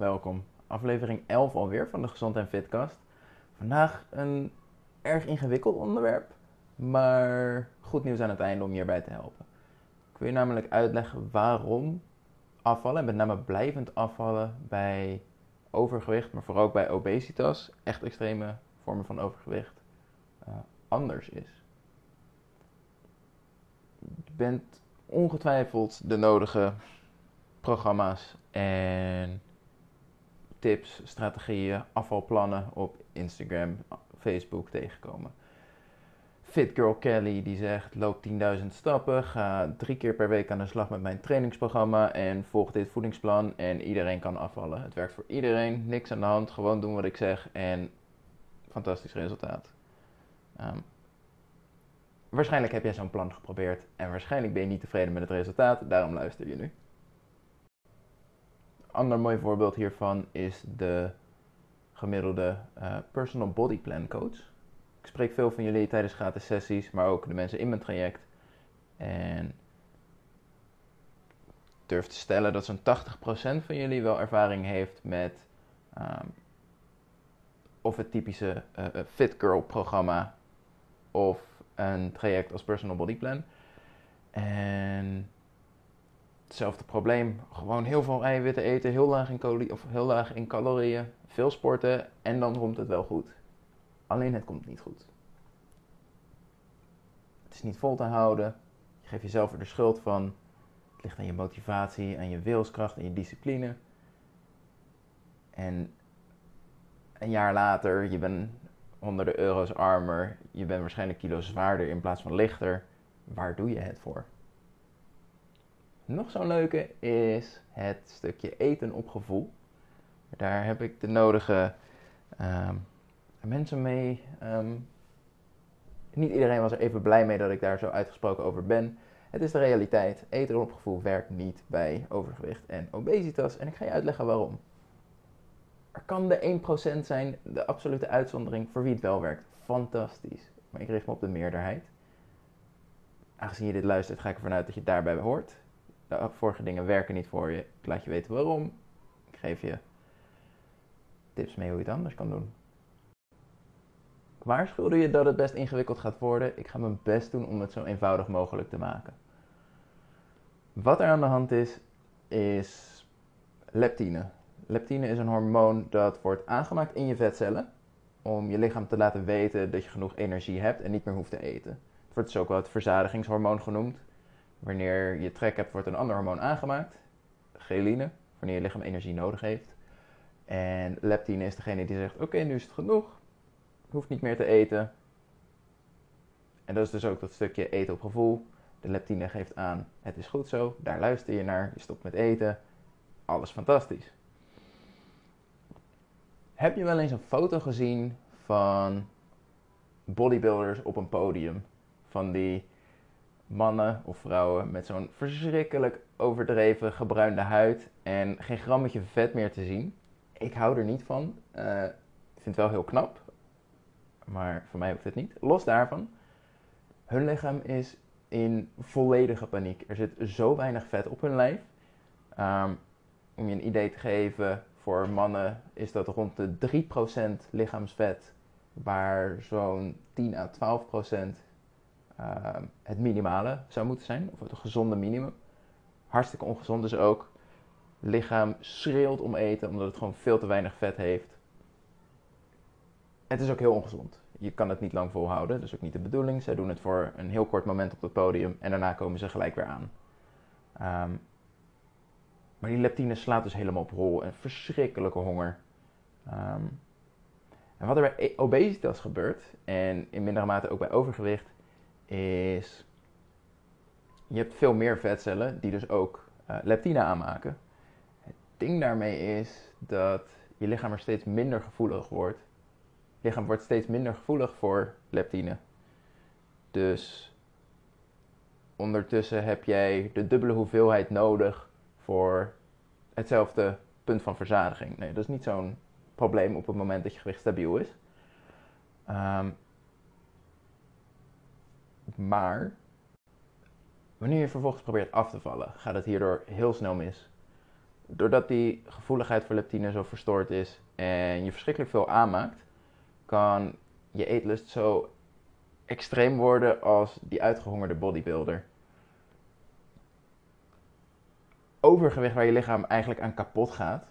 welkom. Aflevering 11 alweer van de Gezond en Fitcast. Vandaag een erg ingewikkeld onderwerp, maar goed nieuws aan het einde om hierbij te helpen. Ik wil je namelijk uitleggen waarom afvallen, en met name blijvend afvallen bij overgewicht, maar vooral bij obesitas, echt extreme vormen van overgewicht, uh, anders is. Je bent ongetwijfeld de nodige programma's en tips, strategieën, afvalplannen op Instagram, Facebook tegenkomen. Fit Girl Kelly die zegt: loop 10.000 stappen, ga drie keer per week aan de slag met mijn trainingsprogramma en volg dit voedingsplan en iedereen kan afvallen. Het werkt voor iedereen, niks aan de hand, gewoon doen wat ik zeg en fantastisch resultaat. Ehm, waarschijnlijk heb jij zo'n plan geprobeerd en waarschijnlijk ben je niet tevreden met het resultaat, daarom luister je nu ander mooi voorbeeld hiervan is de gemiddelde uh, personal body plan coach. Ik spreek veel van jullie tijdens gratis sessies, maar ook de mensen in mijn traject. En durf te stellen dat zo'n 80% van jullie wel ervaring heeft met um, of het typische uh, Fit Girl programma of een traject als personal body plan. En hetzelfde probleem. Gewoon heel veel eiwitten eten, heel laag in, calorieën, of heel laag in calorieën, veel sporten en dan komt het wel goed. Alleen het komt niet goed. Het is niet vol te houden. Je geeft jezelf er de schuld van. Het ligt aan je motivatie, aan je wilskracht, en je discipline. En een jaar later, je bent honderden euro's armer, je bent waarschijnlijk kilo zwaarder in plaats van lichter. Waar doe je het voor? Nog zo'n leuke is het stukje eten op gevoel. Daar heb ik de nodige ehm, mensen mee. Ehm, niet iedereen was er even blij mee dat ik daar zo uitgesproken over ben. Het is de realiteit. Eten op gevoel werkt niet bij overgewicht en obesitas. En ik ga je uitleggen waarom. Er kan de 1% zijn, de absolute uitzondering, voor wie het wel werkt. Fantastisch. Maar ik richt me op de meerderheid. Aangezien je dit luistert, ga ik ervan uit dat je daarbij hoort de vorige dingen werken niet voor je. Ik laat je weten waarom. Ik geef je tips mee hoe je het anders kan doen. Waarschuwde je dat het best ingewikkeld gaat worden. Ik ga mijn best doen om het zo eenvoudig mogelijk te maken. Wat er aan de hand is, is leptine. Leptine is een hormoon dat wordt aangemaakt in je vetcellen om je lichaam te laten weten dat je genoeg energie hebt en niet meer hoeft te eten. Het wordt dus ook wel het verzadigingshormoon genoemd. Wanneer je trek hebt, wordt een ander hormoon aangemaakt, ghreline, wanneer je lichaam energie nodig heeft. En leptine is degene die zegt: Oké, nu is het genoeg, hoeft niet meer te eten. En dat is dus ook dat stukje eten op gevoel. De leptine geeft aan: Het is goed zo, daar luister je naar, je stopt met eten, alles fantastisch. Heb je wel eens een foto gezien van bodybuilders op een podium? Van die mannen of vrouwen met zo'n verschrikkelijk overdreven gebruinde huid en geen grammetje vet meer te zien. Ik hou er niet van. Uh, ik vind het wel heel knap, maar voor mij hoeft het niet. Los daarvan, hun lichaam is in volledige paniek. Er zit zo weinig vet op hun lijf. Um, om je een idee te geven, voor mannen is dat rond de 3% lichaamsvet, waar zo'n 10 à 12% Ehm, het minimale zou moeten zijn, of het gezonde minimum. Hartstikke ongezond dus ook. Lichaam schreeuwt om eten omdat het gewoon veel te weinig vet heeft. Het is ook heel ongezond. Je kan het niet lang volhouden, dat is ook niet de bedoeling. Zij doen het voor een heel kort moment op het podium en daarna komen ze gelijk weer aan. Ehm, maar die leptine slaat dus helemaal op rol. Een verschrikkelijke honger. Ehm, en wat er bij e- obesitas gebeurt, en in mindere mate ook bij overgewicht, is je hebt veel meer vetcellen die dus ook uh, leptine aanmaken. Het ding daarmee is dat je lichaam er steeds minder gevoelig wordt. Je lichaam wordt steeds minder gevoelig voor leptine. Dus ondertussen heb jij de dubbele hoeveelheid nodig voor hetzelfde punt van verzadiging. Nee, dat is niet zo'n probleem op het moment dat je gewicht stabiel is. Um, maar wanneer je vervolgens probeert af te vallen, gaat het hierdoor heel snel mis. doordat die gevoeligheid voor leptine zo verstoord is en je verschrikkelijk veel aanmaakt, kan je eetlust zo extreem worden als die uitgehongerde bodybuilder. Overgewicht waar je lichaam eigenlijk aan kapot gaat,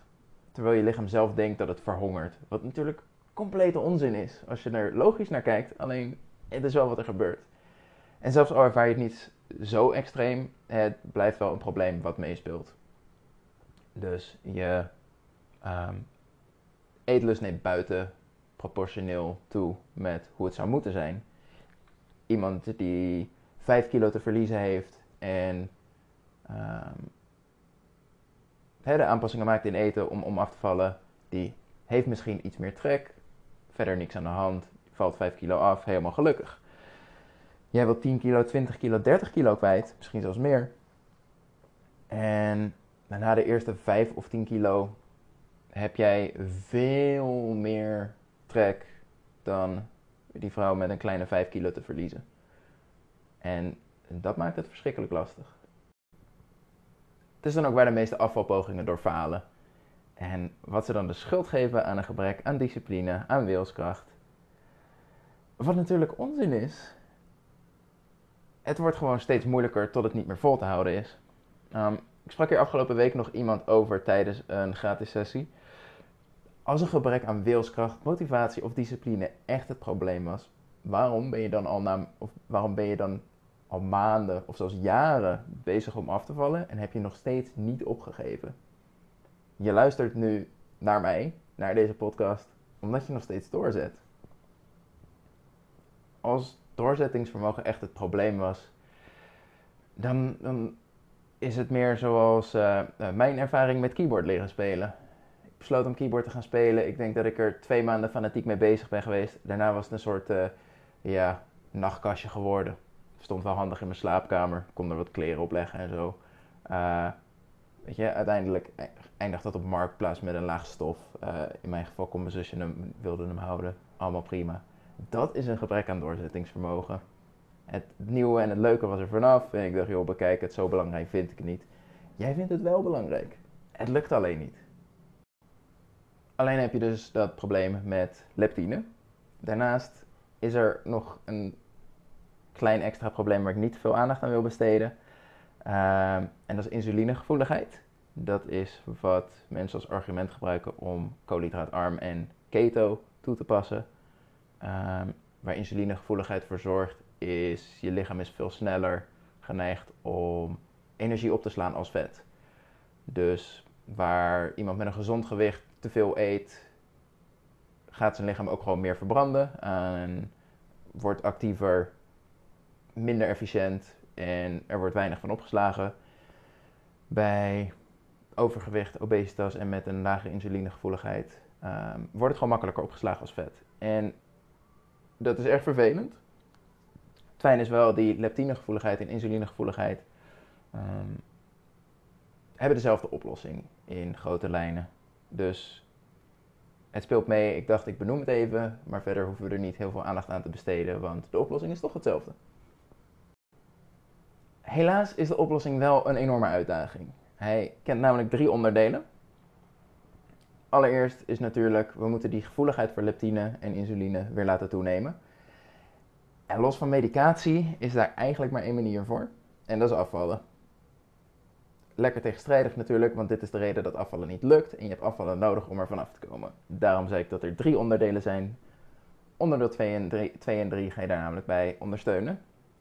terwijl je lichaam zelf denkt dat het verhongert. Wat natuurlijk complete onzin is als je er logisch naar kijkt, alleen het is wel wat er gebeurt. En zelfs al ervaar je het niet zo extreem, het blijft wel een probleem wat meespeelt. Dus je um, eetlust neemt buiten proportioneel toe met hoe het zou moeten zijn. Iemand die 5 kilo te verliezen heeft en um, de aanpassingen maakt in eten om, om af te vallen, die heeft misschien iets meer trek, verder niks aan de hand, valt 5 kilo af, helemaal gelukkig. Jij wilt 10 kilo, 20 kilo, 30 kilo kwijt, misschien zelfs meer. En na de eerste 5 of 10 kilo heb jij veel meer trek dan die vrouw met een kleine 5 kilo te verliezen. En dat maakt het verschrikkelijk lastig. Het is dan ook waar de meeste afvalpogingen door falen. En wat ze dan de schuld geven aan een gebrek aan discipline, aan wilskracht. Wat natuurlijk onzin is. Het wordt gewoon steeds moeilijker tot het niet meer vol te houden is. Um, ik sprak hier afgelopen week nog iemand over tijdens een gratis sessie. Als een gebrek aan wilskracht, motivatie of discipline echt het probleem was, waarom ben je dan al, na, of waarom ben je dan al maanden of zelfs jaren bezig om af te vallen en heb je nog steeds niet opgegeven? Je luistert nu naar mij, naar deze podcast, omdat je nog steeds doorzet. Als doorzettingsvermogen echt het probleem was, dan, is het meer zoals uh, mijn ervaring met keyboard leren spelen. Ik besloot om keyboard te gaan spelen. Ik denk dat ik er twee maanden fanatiek mee bezig ben geweest. Daarna was het een soort uh, ja, nachtkastje geworden. Stond wel handig in mijn slaapkamer. Kon er wat kleren op leggen en zo. Weet je, uiteindelijk e-, eindigt dat op marktplaats met een laag stof. in mijn geval kon mijn zusje hem, wilde hem houden. Allemaal prima. Dat is een gebrek aan doorzettingsvermogen het nieuwe en het leuke was er vanaf. En ik dacht, joh, bekijk het, zo belangrijk vind ik het niet. Jij vindt het wel belangrijk. Het lukt alleen niet. Alleen heb je dus dat probleem met leptine. Daarnaast is er nog een klein extra probleem waar ik niet veel aandacht aan wil besteden. Ehm, en dat is insulinegevoeligheid. Dat is wat mensen als argument gebruiken om koolhydraatarm en keto toe te passen. Ehm, waar insulinegevoeligheid voor zorgt, is je lichaam is veel sneller geneigd om energie op te slaan als vet. Dus waar iemand met een gezond gewicht te veel eet, gaat zijn lichaam ook gewoon meer verbranden en wordt actiever, minder efficiënt en er wordt weinig van opgeslagen. Bij overgewicht, obesitas en met een lage insulinegevoeligheid um, wordt het gewoon makkelijker opgeslagen als vet. En dat is erg vervelend, het fijn is wel, die leptinegevoeligheid en insulinegevoeligheid um, hebben dezelfde oplossing in grote lijnen. Dus het speelt mee. Ik dacht, ik benoem het even, maar verder hoeven we er niet heel veel aandacht aan te besteden, want de oplossing is toch hetzelfde. Helaas is de oplossing wel een enorme uitdaging. Hij kent namelijk drie onderdelen. Allereerst is natuurlijk, we moeten die gevoeligheid voor leptine en insuline weer laten toenemen. En los van medicatie is daar eigenlijk maar één manier voor. En dat is afvallen. Lekker tegenstrijdig natuurlijk, want dit is de reden dat afvallen niet lukt. En je hebt afvallen nodig om er vanaf te komen. Daarom zei ik dat er drie onderdelen zijn. Onderdeel 2 en 3, 2 en 3 ga je daar namelijk bij ondersteunen.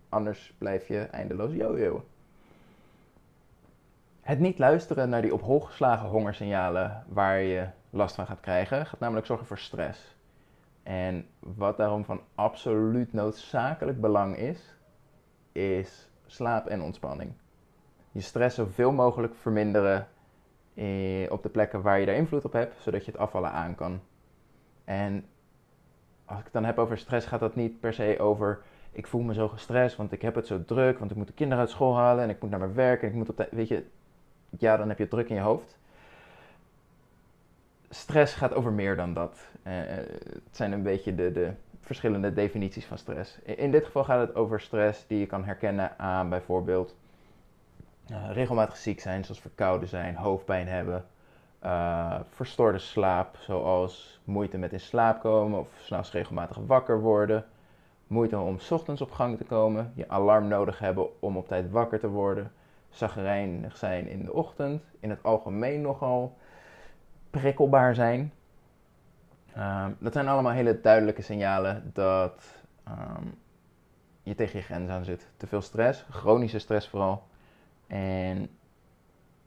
Anders blijf je eindeloos jojoen. Het niet luisteren naar die op hol geslagen hongersignalen waar je last van gaat krijgen, gaat namelijk zorgen voor stress. En wat daarom van absoluut noodzakelijk belang is, is slaap en ontspanning. Je stress zoveel mogelijk verminderen eh, op de plekken waar je daar invloed op hebt, zodat je het afvallen aan kan. En als ik het dan heb over stress, gaat dat niet per se over ik voel me zo gestrest, want ik heb het zo druk, want ik moet de kinderen uit school halen en ik moet naar mijn werk en ik moet op de, weet je, ja, dan heb je het druk in je hoofd stress gaat over meer dan dat. Uh, het zijn een beetje de, de verschillende definities van stress. In dit geval gaat het over stress die je kan herkennen aan bijvoorbeeld uh, regelmatig ziek zijn, zoals verkouden zijn, hoofdpijn hebben, uh, verstoorde slaap, zoals moeite met in slaap komen of s'nachts regelmatig wakker worden, moeite om ochtends op gang te komen, je alarm nodig hebben om op tijd wakker te worden, zagrijnig zijn in de ochtend, in het algemeen nogal prikkelbaar zijn. Um, dat zijn allemaal hele duidelijke signalen dat um, je tegen je grens aan zit. Te veel stress, chronische stress vooral. En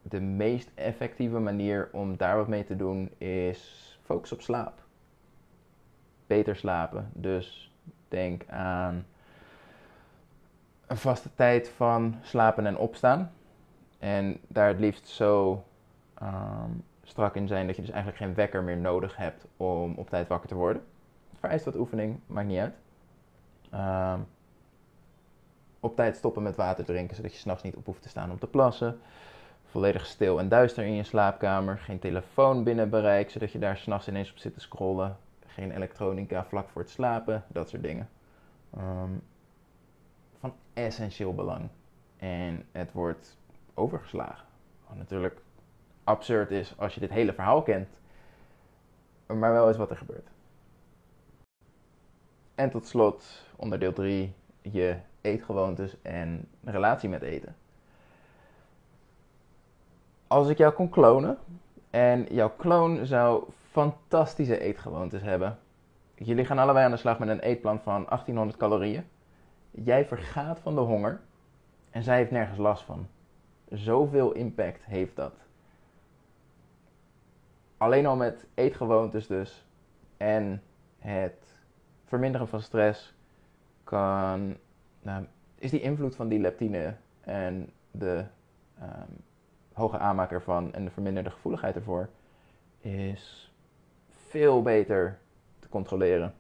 de meest effectieve manier om daar wat mee te doen is focus op slaap. Beter slapen. Dus denk aan een vaste tijd van slapen en opstaan. En daar het liefst zo um, strak in zijn dat je dus eigenlijk geen wekker meer nodig hebt om op tijd wakker te worden. Vereist wat oefening, maakt niet uit. Um, op tijd stoppen met water drinken, zodat je s'nachts niet op hoeft te staan om te plassen. Volledig stil en duister in je slaapkamer. Geen telefoon binnen bereik, zodat je daar s'nachts ineens op zit te scrollen. Geen elektronica vlak voor het slapen, dat soort dingen. Um, van essentieel belang. En het wordt overgeslagen. Natuurlijk absurd is als je dit hele verhaal kent. Maar wel eens wat er gebeurt. En tot slot, onderdeel 3, je eetgewoontes en relatie met eten. Als ik jou kon klonen en jouw kloon zou fantastische eetgewoontes hebben. Jullie gaan allebei aan de slag met een eetplan van 1800 calorieën. Jij vergaat van de honger en zij heeft nergens last van. Zoveel impact heeft dat. Alleen al met eetgewoontes dus en het verminderen van stress kan nou, is die invloed van die leptine en de um, hoge aanmaak ervan en de verminderde gevoeligheid ervoor is veel beter te controleren.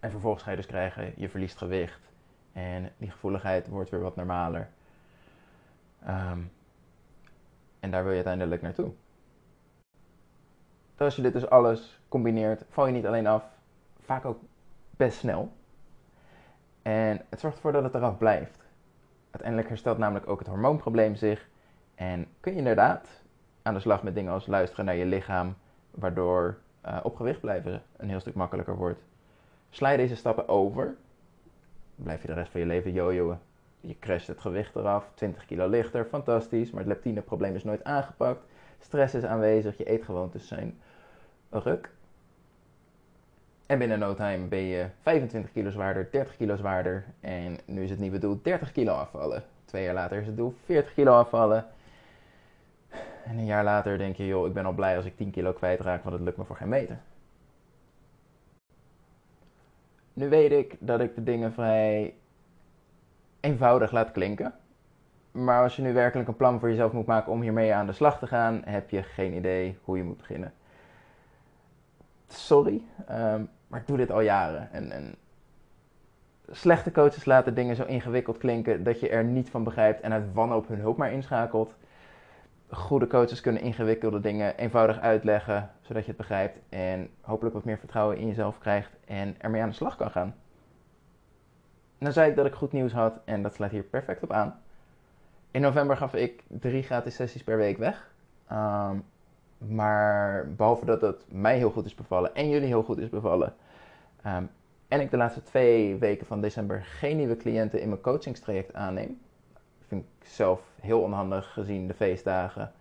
En vervolgens ga je dus krijgen, je verliest gewicht en die gevoeligheid wordt weer wat normaler. Um, en daar wil je uiteindelijk naartoe. Als je dit dus alles combineert, val je niet alleen af, vaak ook best snel. En het zorgt ervoor dat het eraf blijft. Uiteindelijk herstelt namelijk ook het hormoonprobleem zich. En kun je inderdaad aan de slag met dingen als luisteren naar je lichaam, waardoor uh, op gewicht blijven een heel stuk makkelijker wordt. Sla je deze stappen over, blijf je de rest van je leven jojoen. Je crasht het gewicht eraf, 20 kilo lichter, fantastisch, maar het leptineprobleem is nooit aangepakt. Stress is aanwezig, je eetgewoontes zijn ruk. En binnen no time ben je 25 kilo zwaarder, 30 kilo zwaarder. En nu is het nieuwe doel 30 kilo afvallen. Twee jaar later is het doel 40 kilo afvallen. En een jaar later denk je, joh, ik ben al blij als ik 10 kilo kwijtraak, want het lukt me voor geen meter. Nu weet ik dat ik de dingen vrij eenvoudig laat klinken. Maar als je nu werkelijk een plan voor jezelf moet maken om hiermee aan de slag te gaan, heb je geen idee hoe je moet beginnen sorry, um, maar ik doe dit al jaren. En, en, slechte coaches laten dingen zo ingewikkeld klinken dat je er niet van begrijpt en uit wanhoop hun hulp maar inschakelt. Goede coaches kunnen ingewikkelde dingen eenvoudig uitleggen, zodat je het begrijpt en hopelijk wat meer vertrouwen in jezelf krijgt en ermee aan de slag kan gaan. dan zei ik dat ik goed nieuws had en dat sluit hier perfect op aan. In november gaf ik drie gratis sessies per week weg. Um, maar behalve dat het mij heel goed is bevallen en jullie heel goed is bevallen. Um, en ik de laatste twee weken van december geen nieuwe cliënten in mijn coachingstraject aanneem. Vind ik zelf heel onhandig gezien de feestdagen.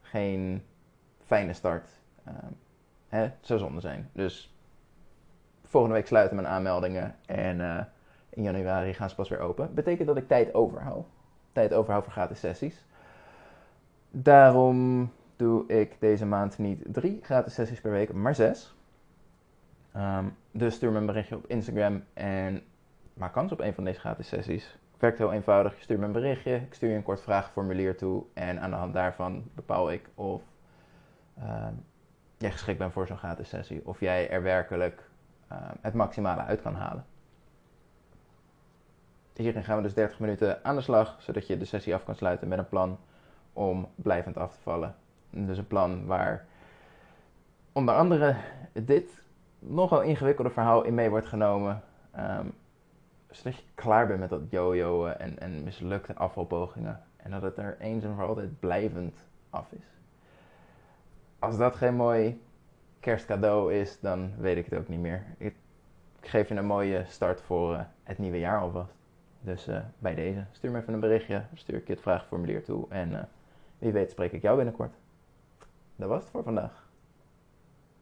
Geen fijne start. Um, hè, het zou zonde zijn. Dus volgende week sluiten mijn aanmeldingen. En uh, in januari gaan ze pas weer open. Betekent dat ik tijd overhoud. Tijd overhoud voor gratis sessies. Daarom doe ik deze maand niet drie gratis sessies per week, maar zes. Um, dus stuur me een berichtje op Instagram en maak kans op een van deze gratis sessies. Werkt heel eenvoudig. Je stuurt me een berichtje, ik stuur je een kort vragenformulier toe en aan de hand daarvan bepaal ik of um, jij geschikt bent voor zo'n gratis sessie. Of jij er werkelijk um, het maximale uit kan halen. Hierin gaan we dus 30 minuten aan de slag, zodat je de sessie af kan sluiten met een plan om blijvend af te vallen dus een plan waar onder andere dit nogal ingewikkelde verhaal in mee wordt genomen. Um, zodat je klaar bent met dat jojoen en, en mislukte afvalpogingen. En dat het er eens en voor altijd blijvend af is. Als dat geen mooi kerstcadeau is, dan weet ik het ook niet meer. Ik, geef je een mooie start voor uh, het nieuwe jaar alvast. Dus uh, bij deze, stuur me even een berichtje, stuur ik je het vraagformulier toe en uh, wie weet spreek ik jou binnenkort. Dat was het voor vandaag.